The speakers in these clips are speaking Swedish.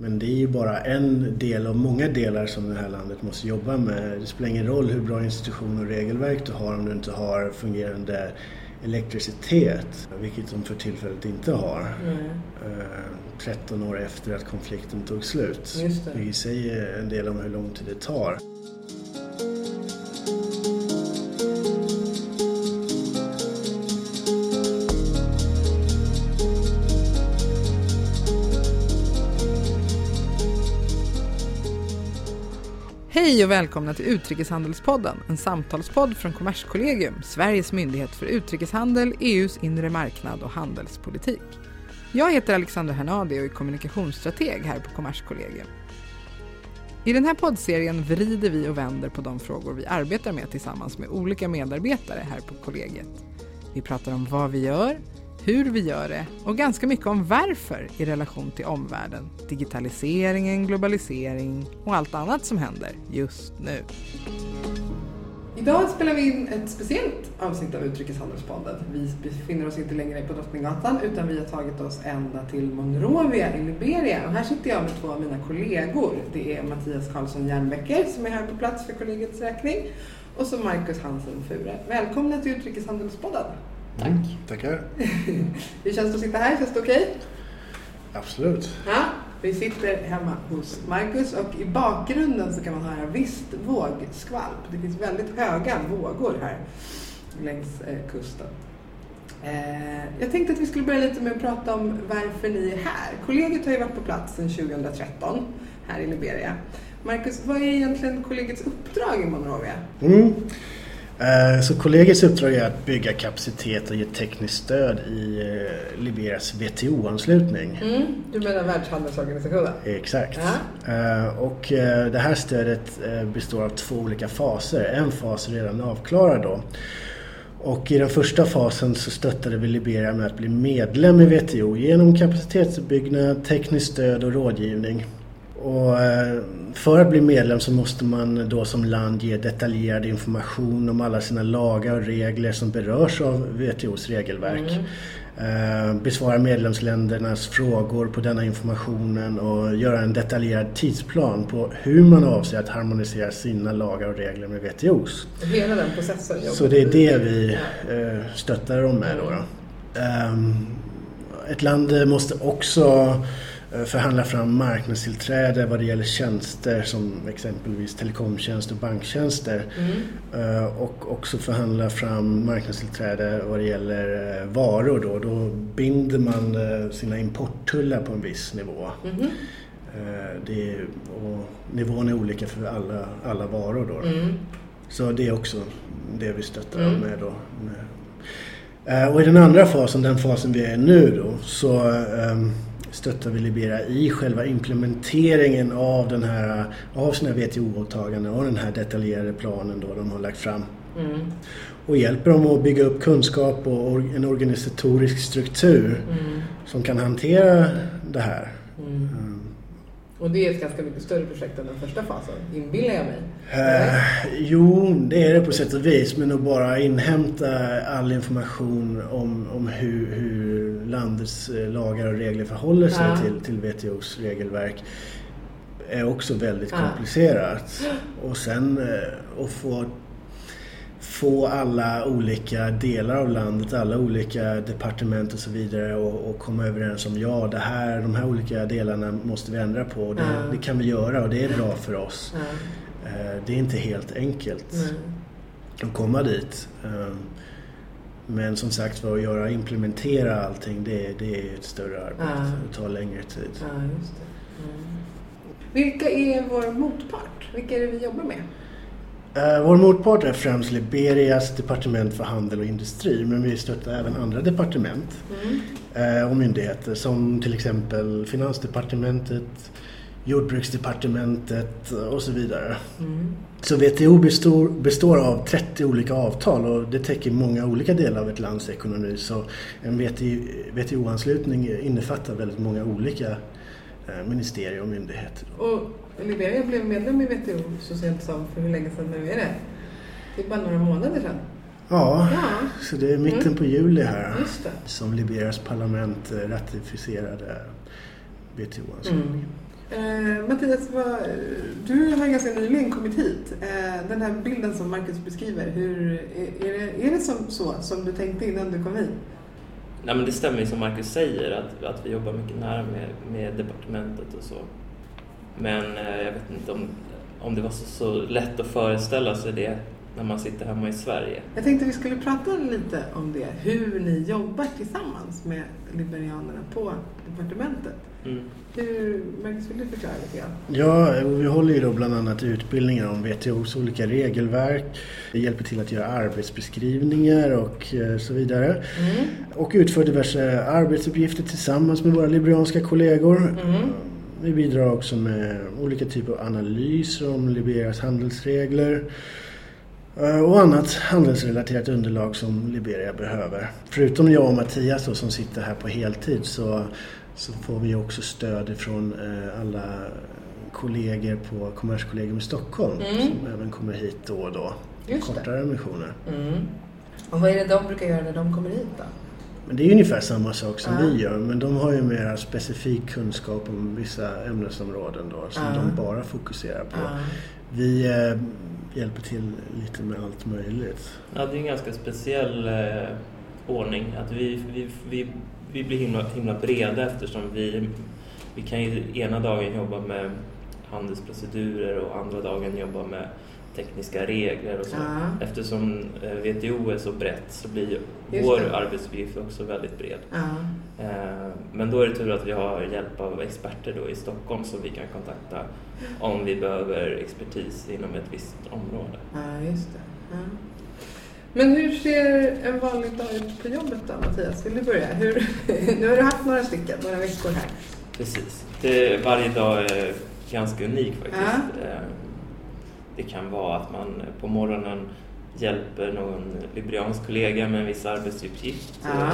Men det är ju bara en del av många delar som det här landet måste jobba med. Det spelar ingen roll hur bra institutioner och regelverk du har om du inte har fungerande elektricitet, vilket de för tillfället inte har. Mm. 13 år efter att konflikten tog slut. Det. i sig en del om hur lång tid det tar. Hej och välkomna till Utrikeshandelspodden, en samtalspodd från Kommerskollegium, Sveriges myndighet för utrikeshandel, EUs inre marknad och handelspolitik. Jag heter Alexandra Hernadi och är kommunikationsstrateg här på Kommerskollegium. I den här poddserien vrider vi och vänder på de frågor vi arbetar med tillsammans med olika medarbetare här på kollegiet. Vi pratar om vad vi gör, hur vi gör det och ganska mycket om varför i relation till omvärlden, digitaliseringen, globalisering och allt annat som händer just nu. Idag spelar vi in ett speciellt avsnitt av Utrikeshandelspodden. Vi befinner oss inte längre på Drottninggatan utan vi har tagit oss ända till Monrovia i Liberia. Och här sitter jag med två av mina kollegor. Det är Mattias Karlsson Järnbäcker som är här på plats för kollegiets räkning och så Marcus Hansen Fure. Välkomna till Utrikeshandelspodden. Tack. Mm, tackar. Hur känns det att sitta här? Känns det okej? Okay? Absolut. Ja, vi sitter hemma hos Marcus och i bakgrunden så kan man höra visst vågskvalp. Det finns väldigt höga vågor här längs eh, kusten. Eh, jag tänkte att vi skulle börja lite med att prata om varför ni är här. Kollegiet har ju varit på plats sedan 2013 här i Liberia. Marcus, vad är egentligen kollegiets uppdrag i Monrovia? Mm. Eh, så kollegiets uppdrag är att bygga kapacitet och ge tekniskt stöd i eh, Liberias WTO-anslutning. Mm, du menar Världshandelsorganisationen? Exakt. Uh Och det här stödet består av två olika faser. En fas är redan avklarad då. Och i den första fasen så stöttade vi Liberia med att bli medlem i WTO genom kapacitetsuppbyggnad, tekniskt stöd och rådgivning. Och eh, för att bli medlem så måste man då som land ge detaljerad information om alla sina lagar och regler som berörs av WTOs regelverk. Mm. Eh, besvara medlemsländernas frågor på denna informationen och göra en detaljerad tidsplan på hur man avser att harmonisera sina lagar och regler med WTOs. Hela den processen. Så det är det vi eh, stöttar dem med. Då, då. Ehm, ett land måste också förhandla fram marknadstillträde vad det gäller tjänster som exempelvis telekomtjänster och banktjänster. Mm. Eh, och också förhandla fram marknadstillträde vad det gäller eh, varor. Då, då binder man sina importtullar på en viss nivå. Mm. Det är, och nivån är olika för alla, alla varor. Då. Mm. Så det är också det vi stöttar mm. med. Då. Och i den andra fasen, den fasen vi är i nu då, så um, stöttar vi Liberia i själva implementeringen av, den här, av sina WTO-åtaganden och den här detaljerade planen då de har lagt fram. Mm. Och hjälper dem att bygga upp kunskap och en organisatorisk struktur mm. som kan hantera det här. Mm. Och det är ett ganska mycket större projekt än den första fasen, inbillar jag mig? Uh, jo, det är det på sätt och vis. Men att bara inhämta all information om, om hur, hur landets eh, lagar och regler förhåller sig ja. till, till WTOs regelverk är också väldigt ja. komplicerat. Och sen uh, att få få alla olika delar av landet, alla olika departement och så vidare och, och komma överens om ja, det här, de här olika delarna måste vi ändra på. Och det, mm. det kan vi göra och det är bra för oss. Mm. Det är inte helt enkelt mm. att komma dit. Eh, men som sagt för att göra, implementera allting det, det är ett större arbete. Det tar längre tid. Mm. Vilka är vår motpart? Vilka är det vi jobbar med? Uh, vår motpart är främst Liberias departement för handel och industri men vi stöttar även andra departement mm. uh, och myndigheter som till exempel Finansdepartementet, Jordbruksdepartementet och så vidare. Mm. Så WTO består, består av 30 olika avtal och det täcker många olika delar av ett lands ekonomi så en WTO-anslutning innefattar väldigt många olika ministerier och myndigheter. Och Liberia blev medlem i WTO så sent som, för hur länge sedan nu är det? Det är bara några månader sedan. Ja, ja. så det är mitten mm. på juli här som Liberias parlament eh, ratificerade WTO-anslutningen. Mm. Eh, Mattias, vad, du har ganska nyligen kommit hit. Eh, den här bilden som Marcus beskriver, hur, är, är det, är det som, så som du tänkte innan du kom hit? Nej, men det stämmer ju som Marcus säger att, att vi jobbar mycket nära med, med departementet och så. Men eh, jag vet inte om, om det var så, så lätt att föreställa sig det när man sitter hemma i Sverige. Jag tänkte vi skulle prata lite om det, hur ni jobbar tillsammans med Liberianerna på departementet. Mm. Hur, Marcus, vill du förklara lite grann? Ja, vi håller ju då bland annat utbildningar om WTOs olika regelverk. Vi hjälper till att göra arbetsbeskrivningar och eh, så vidare. Mm. Och utför diverse arbetsuppgifter tillsammans med våra liberianska kollegor. Mm. Vi bidrar också med olika typer av analyser om Liberias handelsregler och annat handelsrelaterat underlag som Liberia behöver. Förutom jag och Mattias då, som sitter här på heltid så, så får vi också stöd från eh, alla kollegor på Kommerskollegium i Stockholm Mm. som även kommer hit då och då. Just det. Kortare missioner. Mm. Och vad är det de brukar göra när de kommer hit då? Men det är ungefär samma sak som Ja. vi gör men de har ju mer specifik kunskap om vissa ämnesområden då som Ja. de bara fokuserar på. Ja. Vi eh, hjälper till lite med allt möjligt. Ja, det är en ganska speciell eh, ordning. Att vi, vi, vi, vi blir himla, himla breda eftersom vi, vi kan ju ena dagen jobba med handelsprocedurer och andra dagen jobba med tekniska regler och så. Ja. Eftersom eh, WTO är så brett så blir ju Just vår det. arbetsuppgift också väldigt bred. Ja. Eh, Men då är det tur att vi har hjälp av experter då i Stockholm som vi kan kontakta om vi behöver expertis inom ett visst område. Ja, just det. Ja. Men hur ser en vanlig dag ut på jobbet då, Mattias? Vill du börja? Hur, nu har du haft några stycken, några veckor här. Precis. Det, varje dag är ganska unik faktiskt. Eh, Det kan vara att man på morgonen hjälper någon liberiansk kollega med en viss arbetsuppgift. Ja. Eh,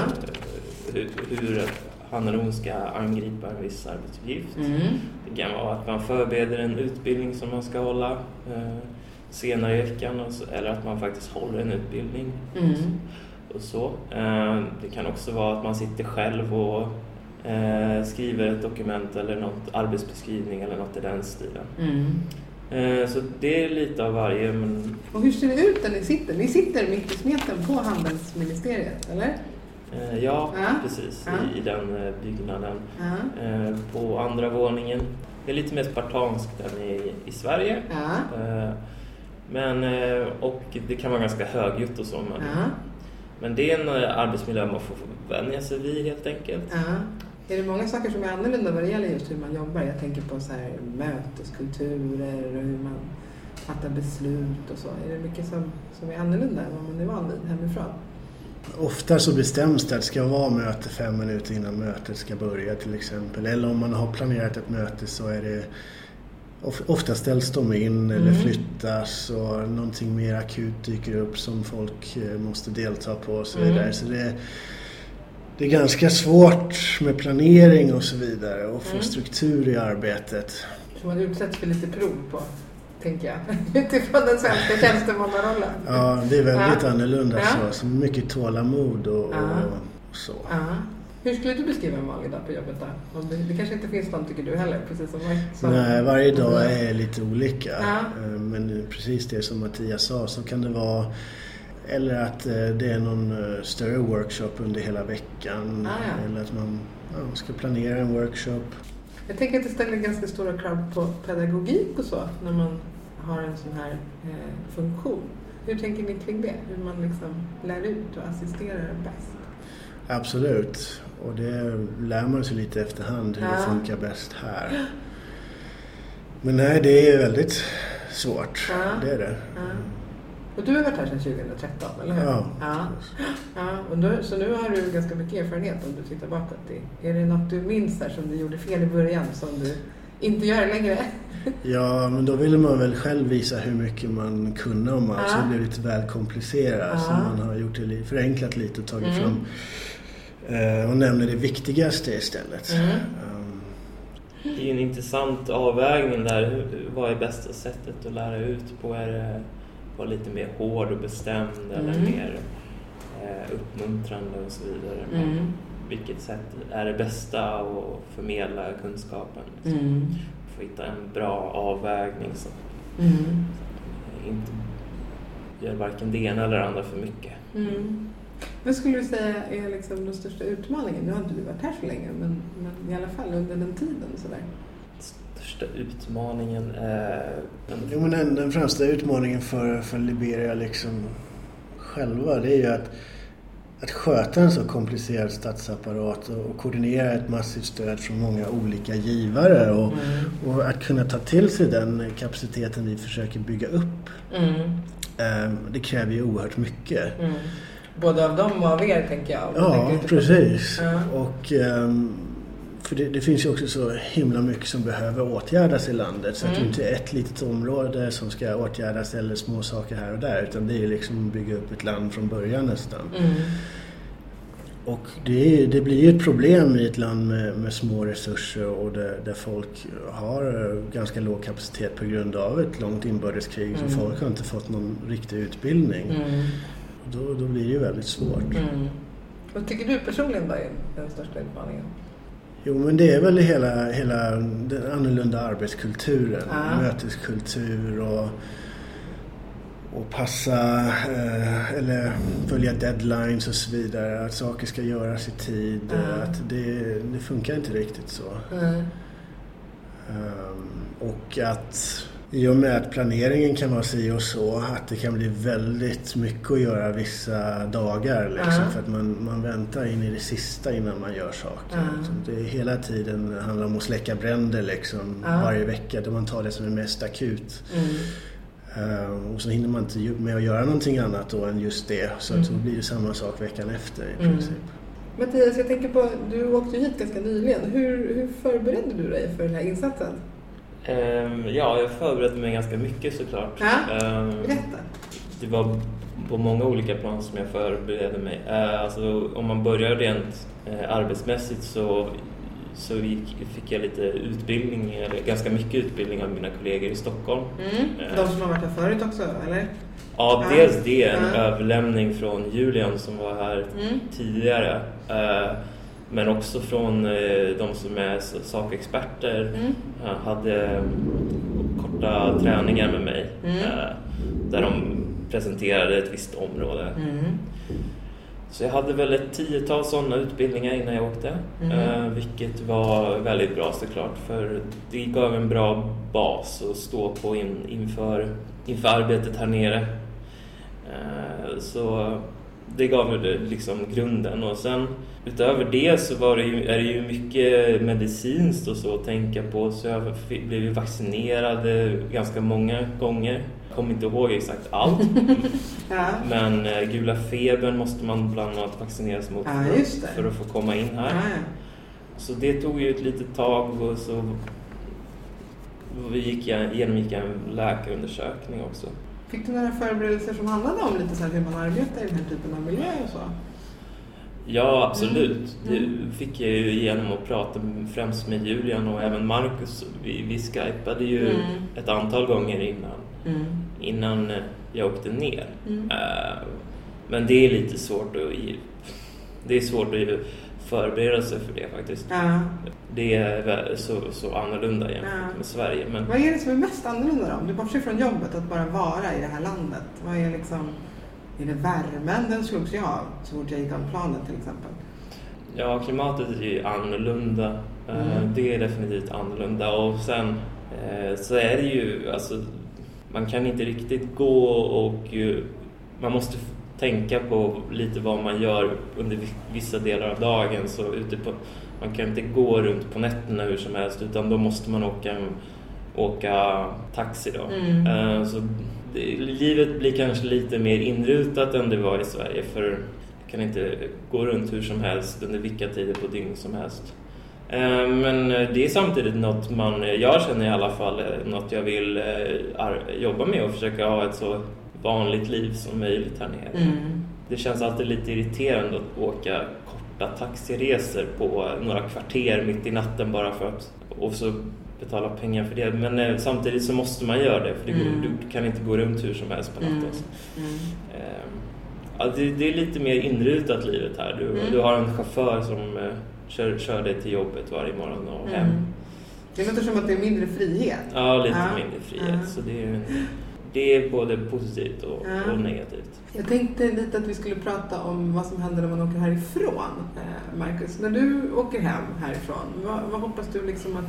Hur, hur han eller hon ska angripa en viss arbetsuppgift. Mm. Det kan vara att man förbereder en utbildning som man ska hålla eh, senare i veckan eller att man faktiskt håller en utbildning. Mm. Och så. Eh, det kan också vara att man sitter själv och eh, skriver ett dokument eller något arbetsbeskrivning eller något i den stilen. Mm. Eh, så det är lite av varje. Men, Och hur ser det ut där ni sitter? Ni sitter mitt i smeten på handelsministeriet, eller? eh, ja, Ja. precis, Ja. I, den eh, byggnaden. Ja. På andra våningen. Det är lite mer spartanskt än i, i Sverige. Men, och det kan vara ganska högljutt och så. Men, men det är en arbetsmiljö man får vänja sig vid helt enkelt. Är det många saker som är annorlunda vad det gäller just hur man jobbar? Jag tänker på så här möteskulturer och hur man fattar beslut och så. Är det mycket som, som är annorlunda än vad man är van vid hemifrån? Ofta så bestäms det att det ska vara möte fem minuter innan mötet ska börja till exempel. Eller om man har planerat ett möte så är det of- Ofta ställs de in eller Mm. flyttas och någonting mer akut dyker upp som folk eh, måste delta på och så Mm. vidare. Så det, det är ganska svårt med planering och så vidare och få Mm. struktur i arbetet. Som man utsätts för lite prov på, tänker jag. Utifrån den svenska tjänstemannarollen. Ja, det är väldigt Ja. annorlunda Ja. så. Mycket tålamod och, Ja. och så. Ja. Hur skulle du beskriva en vanlig dag på jobbet då? Om det, det kanske inte finns någon tycker du heller, precis som mig. Så- Nej, varje dag är lite olika. Ja. Eh, Men precis det som Mattias sa så kan det vara eller att eh, det är någon eh, större workshop under hela veckan. Ah. Eller att man ja, ska planera en workshop. Jag tänker att det ställer ganska stora krav på pedagogik och så när man har en sån här eh, funktion. Hur tänker ni kring det? Hur man liksom lär ut och assisterar bäst? Absolut. Och det lär man sig lite efterhand hur Ja. det funkar bäst här. Men nej, det är väldigt svårt. Ja. Det är det. Ja. Och du har varit här sedan 2013, eller hur? Ja. ja. ja och då, så nu har du ganska mycket erfarenhet om du tittar bakåt. i- Är det något du minns där som du gjorde fel i början som du inte gör längre? Ja, men då ville man väl själv visa hur mycket man kunde om allt. Så Ja. det blev lite väl komplicerat. Så Ja. man har gjort det förenklat lite och tagit Mm. fram eh, och nämner det viktigaste istället. Mm. Um, Det är en intressant avvägning där. Vad är bästa sättet att lära ut på? Är det vara lite mer hård och bestämd eller Mm. mer eh, uppmuntrande och så vidare? Mm. Vilket sätt är det bästa att förmedla kunskapen? Mm. får hitta en bra avvägning så Mm. inte gör varken det ena eller det andra för mycket. Mm. Vad skulle du säga är liksom den största utmaningen? Nu har inte du varit här så länge, men, men i alla fall under den tiden. Sådär. Största utmaningen är... Jo, men den, den främsta utmaningen för, för Liberia liksom själva det är ju att, att sköta en så komplicerad statsapparat och, och koordinera ett massivt stöd från många olika givare och, Mm. och att kunna ta till sig den kapaciteten vi försöker bygga upp. Mm. Eh, det kräver ju oerhört mycket. Mm. Både av dem och av er, tänker jag. Ja, tänker precis. Ja. Och, ehm, för det, det finns ju också så himla mycket som behöver åtgärdas i landet. Så att det Mm. inte är ett litet område som ska åtgärdas eller små saker här och där. Utan det är liksom att bygga upp ett land från början nästan. Mm. Och det, är- det blir ju ett problem i ett land med, med små resurser och där, där folk har ganska låg kapacitet på grund av ett långt inbördeskrig. Så Mm. folk har inte fått någon riktig utbildning. Mm. Då, då blir det ju väldigt svårt. Mm. Vad tycker du personligen då är den största utmaningen? Jo men det är väl hela, hela den annorlunda arbetskulturen, Ja. möteskultur och, och passa eh, eller följa deadlines och så vidare. Att saker ska göras i tid. Eh, Att det, det funkar inte riktigt så. Mm. Ehm, och att i och med att planeringen kan vara si och så, att det kan bli väldigt mycket att göra vissa dagar. Liksom, Ja. För att man, man väntar in i det sista innan man gör saker. Liksom. Det är hela tiden handlar om att släcka bränder liksom, Ja. varje vecka. Där man tar det som är mest akut. Mm. Ehm, och så hinner man inte med att göra någonting annat då än just det. Så att Mm. då blir det samma sak veckan efter i Mm. princip. Mattias, jag tänker på, du åkte ju hit ganska nyligen. Hur, hur förberedde du dig för den här insatsen? Ehm, ja, jag förberedde mig ganska mycket såklart. Ja. Ehm, Berätta. Det var på många olika plan som jag förberedde mig. Eh, Alltså, om man börjar rent eh, arbetsmässigt så, så gick, fick jag lite utbildning, eller ganska mycket utbildning av mina kollegor i Stockholm. Mm. De som har varit här förut också, eller? Ja, dels det, en överlämning från Julian som var här Mm. tidigare. Eh, Men också från eh, de som är sakexperter. Mm. Jag hade mm, korta träningar med mig Mm. eh, där de presenterade ett visst område. Mm. Så jag hade väl ett tiotal sådana utbildningar innan jag åkte. Mm. Eh, vilket var väldigt bra såklart för det gav en bra bas att stå på in, inför, inför arbetet här nere. Eh, så det gav väl liksom grunden och sen utöver det så var det ju, är det ju mycket medicinskt och så att tänka på så jag blev ju vaccinerad eh, ganska många gånger. Jag kommer inte ihåg exakt allt Ja. men eh, gula febern måste man bland annat vaccineras mot Ja, för, för att få komma in här. ja. Så det tog ju ett litet tag och så gick, genomgick en läkarundersökning också. Fick du några förberedelser som handlade om lite så här hur man arbetar i den här typen av miljö och så? Ja, absolut. Det fick jag ju igenom att prata främst med Julian och även Marcus. Vi, vi skypade ju Mm. ett antal gånger innan, Mm. innan eh, jag åkte ner. Mm. Eh, Men det är lite svårt att, det är svårt att förbereda sig för det faktiskt. Ja. Det är så, så annorlunda jämfört Ja. med Sverige. Men Vad är det som är mest annorlunda då? Om du bortser från jobbet, att bara vara i det här landet. Vad är liksom... Är det värmen? Den slogs jag av så fort jag gick av planet till exempel. ja, klimatet är ju annorlunda. Eh, Mm. Det är definitivt annorlunda. Och sen eh, så är det ju, alltså, man kan inte riktigt gå och man måste tänka på lite vad man gör under vi- vissa delar av dagen. Så ute på, man kan inte gå runt på nätterna hur som helst utan då måste man åka, åka taxi. Då. Mm. Eh, Så det, livet blir kanske lite mer inrutat än det var i Sverige för du kan inte gå runt hur som helst under vilka tider på dygn som helst. Eh, Men det är samtidigt något man, jag känner i alla fall, eh, något jag vill jobba med och försöka ha ett så vanligt liv som möjligt här nere. Mm. Det känns alltid lite irriterande att åka korta taxiresor på några kvarter mitt i natten bara för att och så betala pengar för det. Men eh, samtidigt så måste man göra det för det går, Mm. du kan inte gå runt hur som helst på natten. Mm. Mm. Eh, ja, det, det är lite mer inrutat livet här. Du, Mm. du har en chaufför som eh, kör, kör dig till jobbet varje morgon och hem. Mm. Det låter som att det är mindre frihet. Ja, lite Ja. mindre frihet. Så det är, det är både positivt och, Ja. och negativt. Jag tänkte lite att vi skulle prata om vad som händer när man åker härifrån, eh, Marcus. När du åker hem härifrån, vad, vad hoppas du liksom att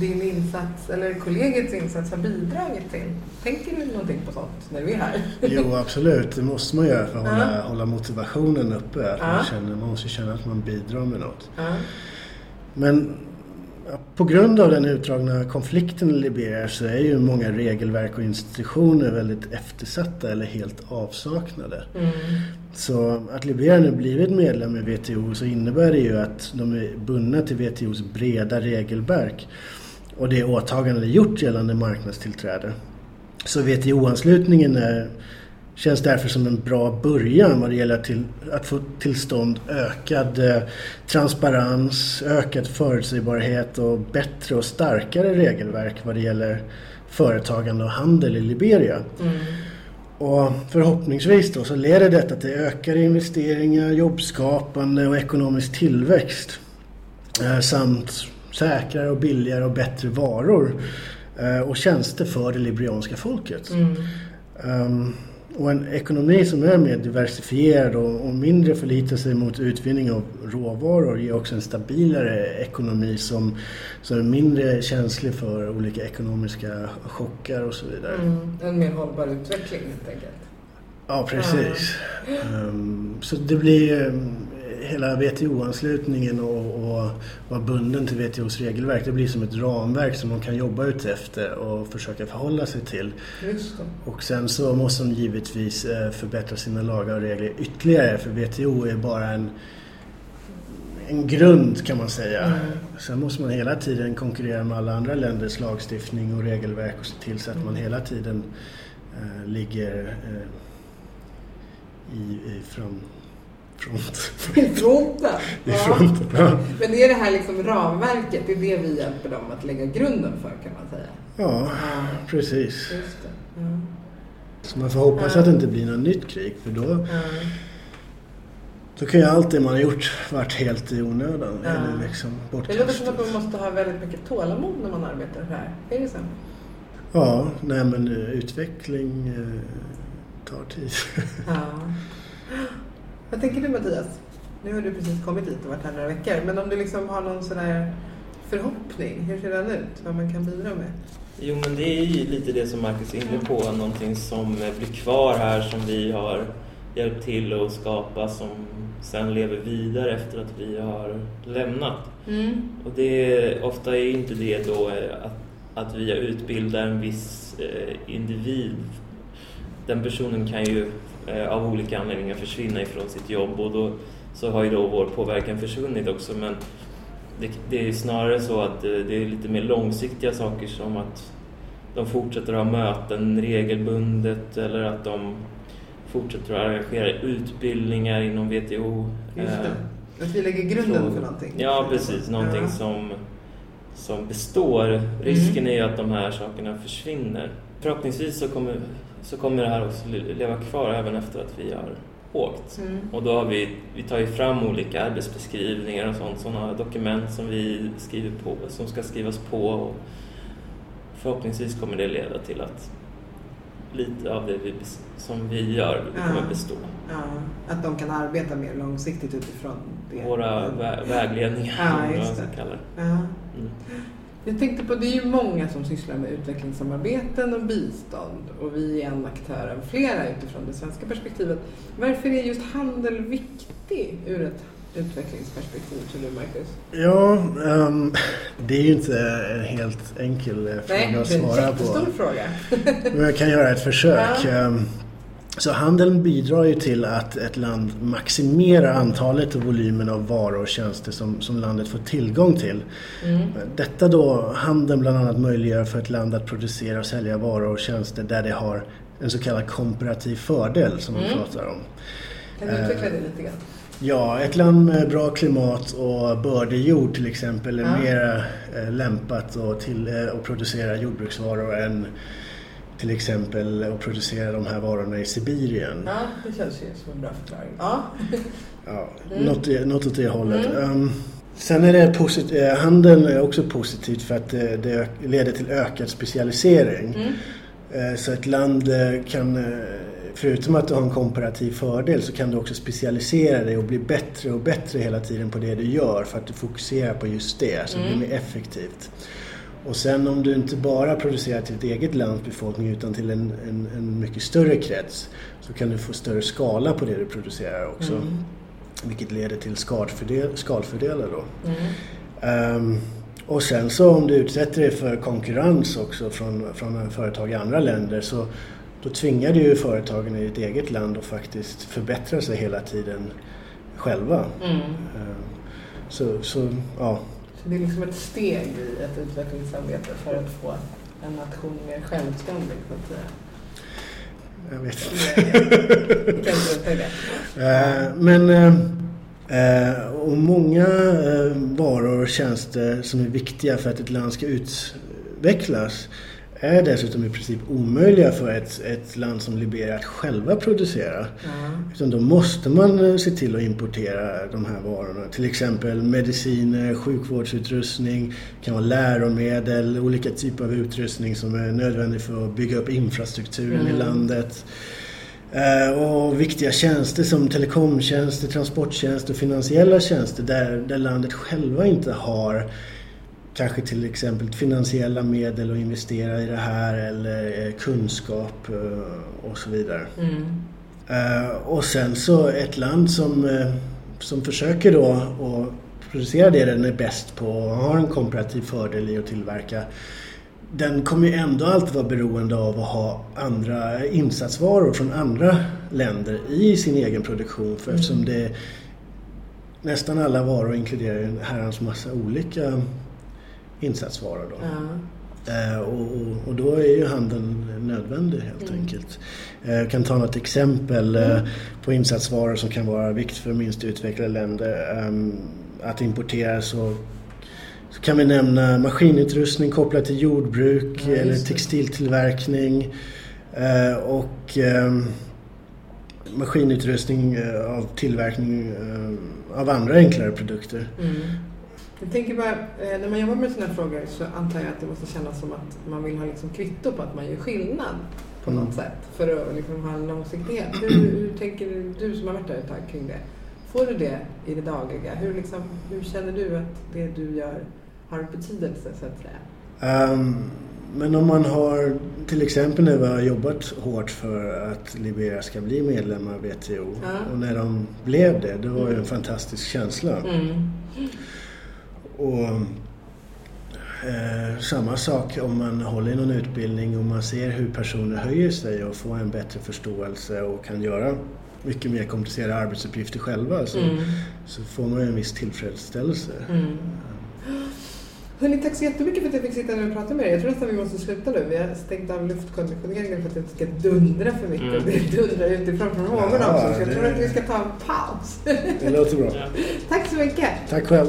din insats, eller kollegiets insats, har bidragit till? Tänker du någonting på sånt när du är här? Jo, absolut. Det måste man göra för att hålla, Ja. hålla motivationen uppe. Att Ja. man, känner, man måste känna att man bidrar med något. Ja. Men på grund av den utdragna konflikten i Liberia så är ju många regelverk och institutioner väldigt eftersatta eller helt avsaknade. Mm. Så att Liberia nu blivit medlem i WTO så innebär det ju att de är bundna till WTOs breda regelverk och det åtagande de gjort gällande marknadstillträde. Så WTO-anslutningen är, känns därför som en bra början vad det gäller till, att få till stånd ökad eh, transparens, ökad förutsägbarhet och bättre och starkare regelverk vad det gäller företagande och handel i Liberia. Mm. Och förhoppningsvis då så leder detta till ökade investeringar, jobbskapande och ekonomisk tillväxt. Eh, samt säkrare och billigare och bättre varor eh, och tjänster för det liberianska folket. Mm. Ehm, och en ekonomi som är mer diversifierad och, och mindre förlitar sig mot utvinning av råvaror ger också en stabilare ekonomi som, som är mindre känslig för olika ekonomiska chockar och så vidare. Mm. En mer hållbar utveckling helt enkelt. Ja, precis. Ehm, så det blir um, hela WTO-anslutningen och, och vara bunden till WTOs regelverk. Det blir som ett ramverk som de kan jobba ut efter och försöka förhålla sig till. Och sen så måste de givetvis eh, förbättra sina lagar och regler ytterligare för WTO är bara en, en grund kan man säga. Mm. Sen måste man hela tiden konkurrera med alla andra länders lagstiftning och regelverk och se till så att man Mm. hela tiden eh, ligger eh, i, i fram, front. I fronten. I fronten. Ja. Men är det här liksom ramverket, det är det vi hjälper dem att lägga grunden för kan man säga. ja, precis. Ja. Så man får hoppas Ja. att det inte blir något nytt krig för då, då kan ju allt det man har gjort varit helt i onödan. Eller liksom Det låter som att bortkastat. man måste ha väldigt mycket tålamod när man arbetar här. Är det så? Ja, nej men eh, utveckling eh, tar tid. Vad tänker du Mattias? Nu har du precis kommit hit och varit här några veckor. Men om du liksom har någon sån där förhoppning, hur ser den ut? Vad man kan bidra med? Jo, men det är ju lite det som Marcus är inne på. Någonting som blir kvar här som vi har hjälpt till att skapa som sen lever vidare efter att vi har lämnat. Mm. Och det, ofta är inte det då eh, att, att vi utbildar en viss eh, individ. Den personen kan ju av olika anledningar försvinna ifrån sitt jobb och då så har ju då vår påverkan försvunnit också. Men det, det är snarare så att eh, det är lite mer långsiktiga saker som att de fortsätter ha möten regelbundet eller att de fortsätter att arrangera utbildningar inom WTO. Just Eh, det. Att vi lägger grunden så- för någonting. Ja, precis. Någonting Ja. som, som består. Risken är ju att de här sakerna försvinner. Förhoppningsvis så kommer, så kommer det här också le- leva kvar även efter att vi har åkt. Mm. Och då har vi, vi tar ju fram olika arbetsbeskrivningar och sånt, sådana dokument som vi skriver på, som ska skrivas på. Och förhoppningsvis kommer det leda till att lite av det vi, som vi gör Ja. kommer bestå. Ja, att de kan arbeta mer långsiktigt utifrån det. Våra vä- vägledningar, Ja, vad man ska det. kalla det. Ja. Mm. Jag tänkte på, det är ju många som sysslar med utvecklingssamarbeten och bistånd och vi är en aktör av flera utifrån det svenska perspektivet. Varför är just handel viktig ur ett utvecklingsperspektiv tror du Marcus? Ja, ehm, det är ju inte en helt enkel eh, Nej, fråga att det är en svara jättestor på. fråga. Men jag kan göra ett försök. Ja. Ehm, Så handeln bidrar ju till att ett land maximerar antalet och volymen av varor och tjänster som, som landet får tillgång till. Mm. Detta då handeln bland annat möjliggör för ett land att producera och sälja varor och tjänster där det har en så kallad komparativ fördel som man Mm. pratar om. Kan du utveckla det lite grann? Ja, ett land med bra klimat och bördig jord till exempel är Ja. mer eh, lämpat att, till, eh, att producera jordbruksvaror än till exempel att producera de här varorna i Sibirien. Ja, det känns ju som en bra förklaring. Ja. Ja, Mm. något, något åt det hållet. Mm. Ehm, Sen är det positivt, eh, handeln är också positivt för att det, det leder till ökad specialisering. Mm. Eh, så ett land kan, förutom att du har en komparativ fördel, så kan du också specialisera dig och bli bättre och bättre hela tiden på det du gör för att du fokuserar på just det, så det blir mm. mer effektivt. Och sen om du inte bara producerar till ditt eget lands befolkning utan till en, en, en, mycket större krets så kan du få större skala på det du producerar också. Mm. Vilket leder till skalfördel, skalfördelar då. Mm. Um, och sen så om du utsätter dig för konkurrens också från, från företag i andra länder så då tvingar du ju företagen i ditt eget land att faktiskt förbättra sig hela tiden själva. Mm. Um, så, så ja, det är liksom ett steg i ett utvecklingsarbete för att få en nation mer självständig så att säga. Jag vet inte. Eh, men eh, och många varor och tjänster som är viktiga för att ett land ska utvecklas är dessutom i princip omöjliga för ett, ett land som Liberia att själva producera. Mm. Utan då måste man eh, se till att importera de här varorna. Till exempel mediciner, sjukvårdsutrustning, kan vara läromedel, olika typer av utrustning som är nödvändig för att bygga upp infrastrukturen mm. i landet. Uh, och viktiga tjänster som telekomtjänster, transporttjänster, finansiella tjänster där, där landet själva inte har kanske till exempel finansiella medel att investera i det här eller eh, kunskap eh, och så vidare. Mm. Eh, och sen så ett land som, som försöker då att producera det den är bäst på och har en komparativ fördel i att tillverka den kommer ju ändå alltid vara beroende av att ha andra insatsvaror från andra länder i sin egen produktion. För mm. eftersom det nästan alla varor inkluderar en herrans massa olika insatsvara. Då. Ja. Eh, och, och, och, då är ju handeln nödvändig helt mm. enkelt. Eh, jag kan ta något exempel eh, mm. på insatsvaror som kan vara viktigt för minst utvecklade länder. Ehm, att importera så, så kan vi nämna maskinutrustning kopplat till jordbruk ja, eller textiltillverkning. Och ehm, maskinutrustning av tillverkning av andra enklare produkter. Mm. Jag tänker bara, eh, när man jobbar med sådana här frågor så antar jag att det måste kännas som att man vill ha liksom kvitto på att man gör skillnad på något mm. sätt för att liksom ha en långsiktighet. Hur, hur tänker du som har varit där ett tag kring det? Får du det i det dagliga? Hur, liksom, hur känner du att det du gör har betydelse så att säga? Um, men om man har till exempel när vi har jobbat hårt för att Liberia ska bli medlem av WTO ja. och när de blev det, det var ju en fantastisk känsla. Mm. Och eh, Samma sak om man håller i någon utbildning och man ser hur personer höjer sig och får en bättre förståelse och kan göra mycket mer komplicerade arbetsuppgifter själva så, mm. så får man en viss tillfredsställelse. Mm. Hörni, tack så jättemycket för att jag fick sitta här och prata med er. Jag tror nästan vi måste sluta nu. Vi har stängt av luftkonditioneringen för att det inte ska dundra för mycket. Mm. Det dundrar utifrån från vågorna ja, också. Så jag det... tror att vi ska ta en paus. Det låter bra. tack så mycket. Tack själv.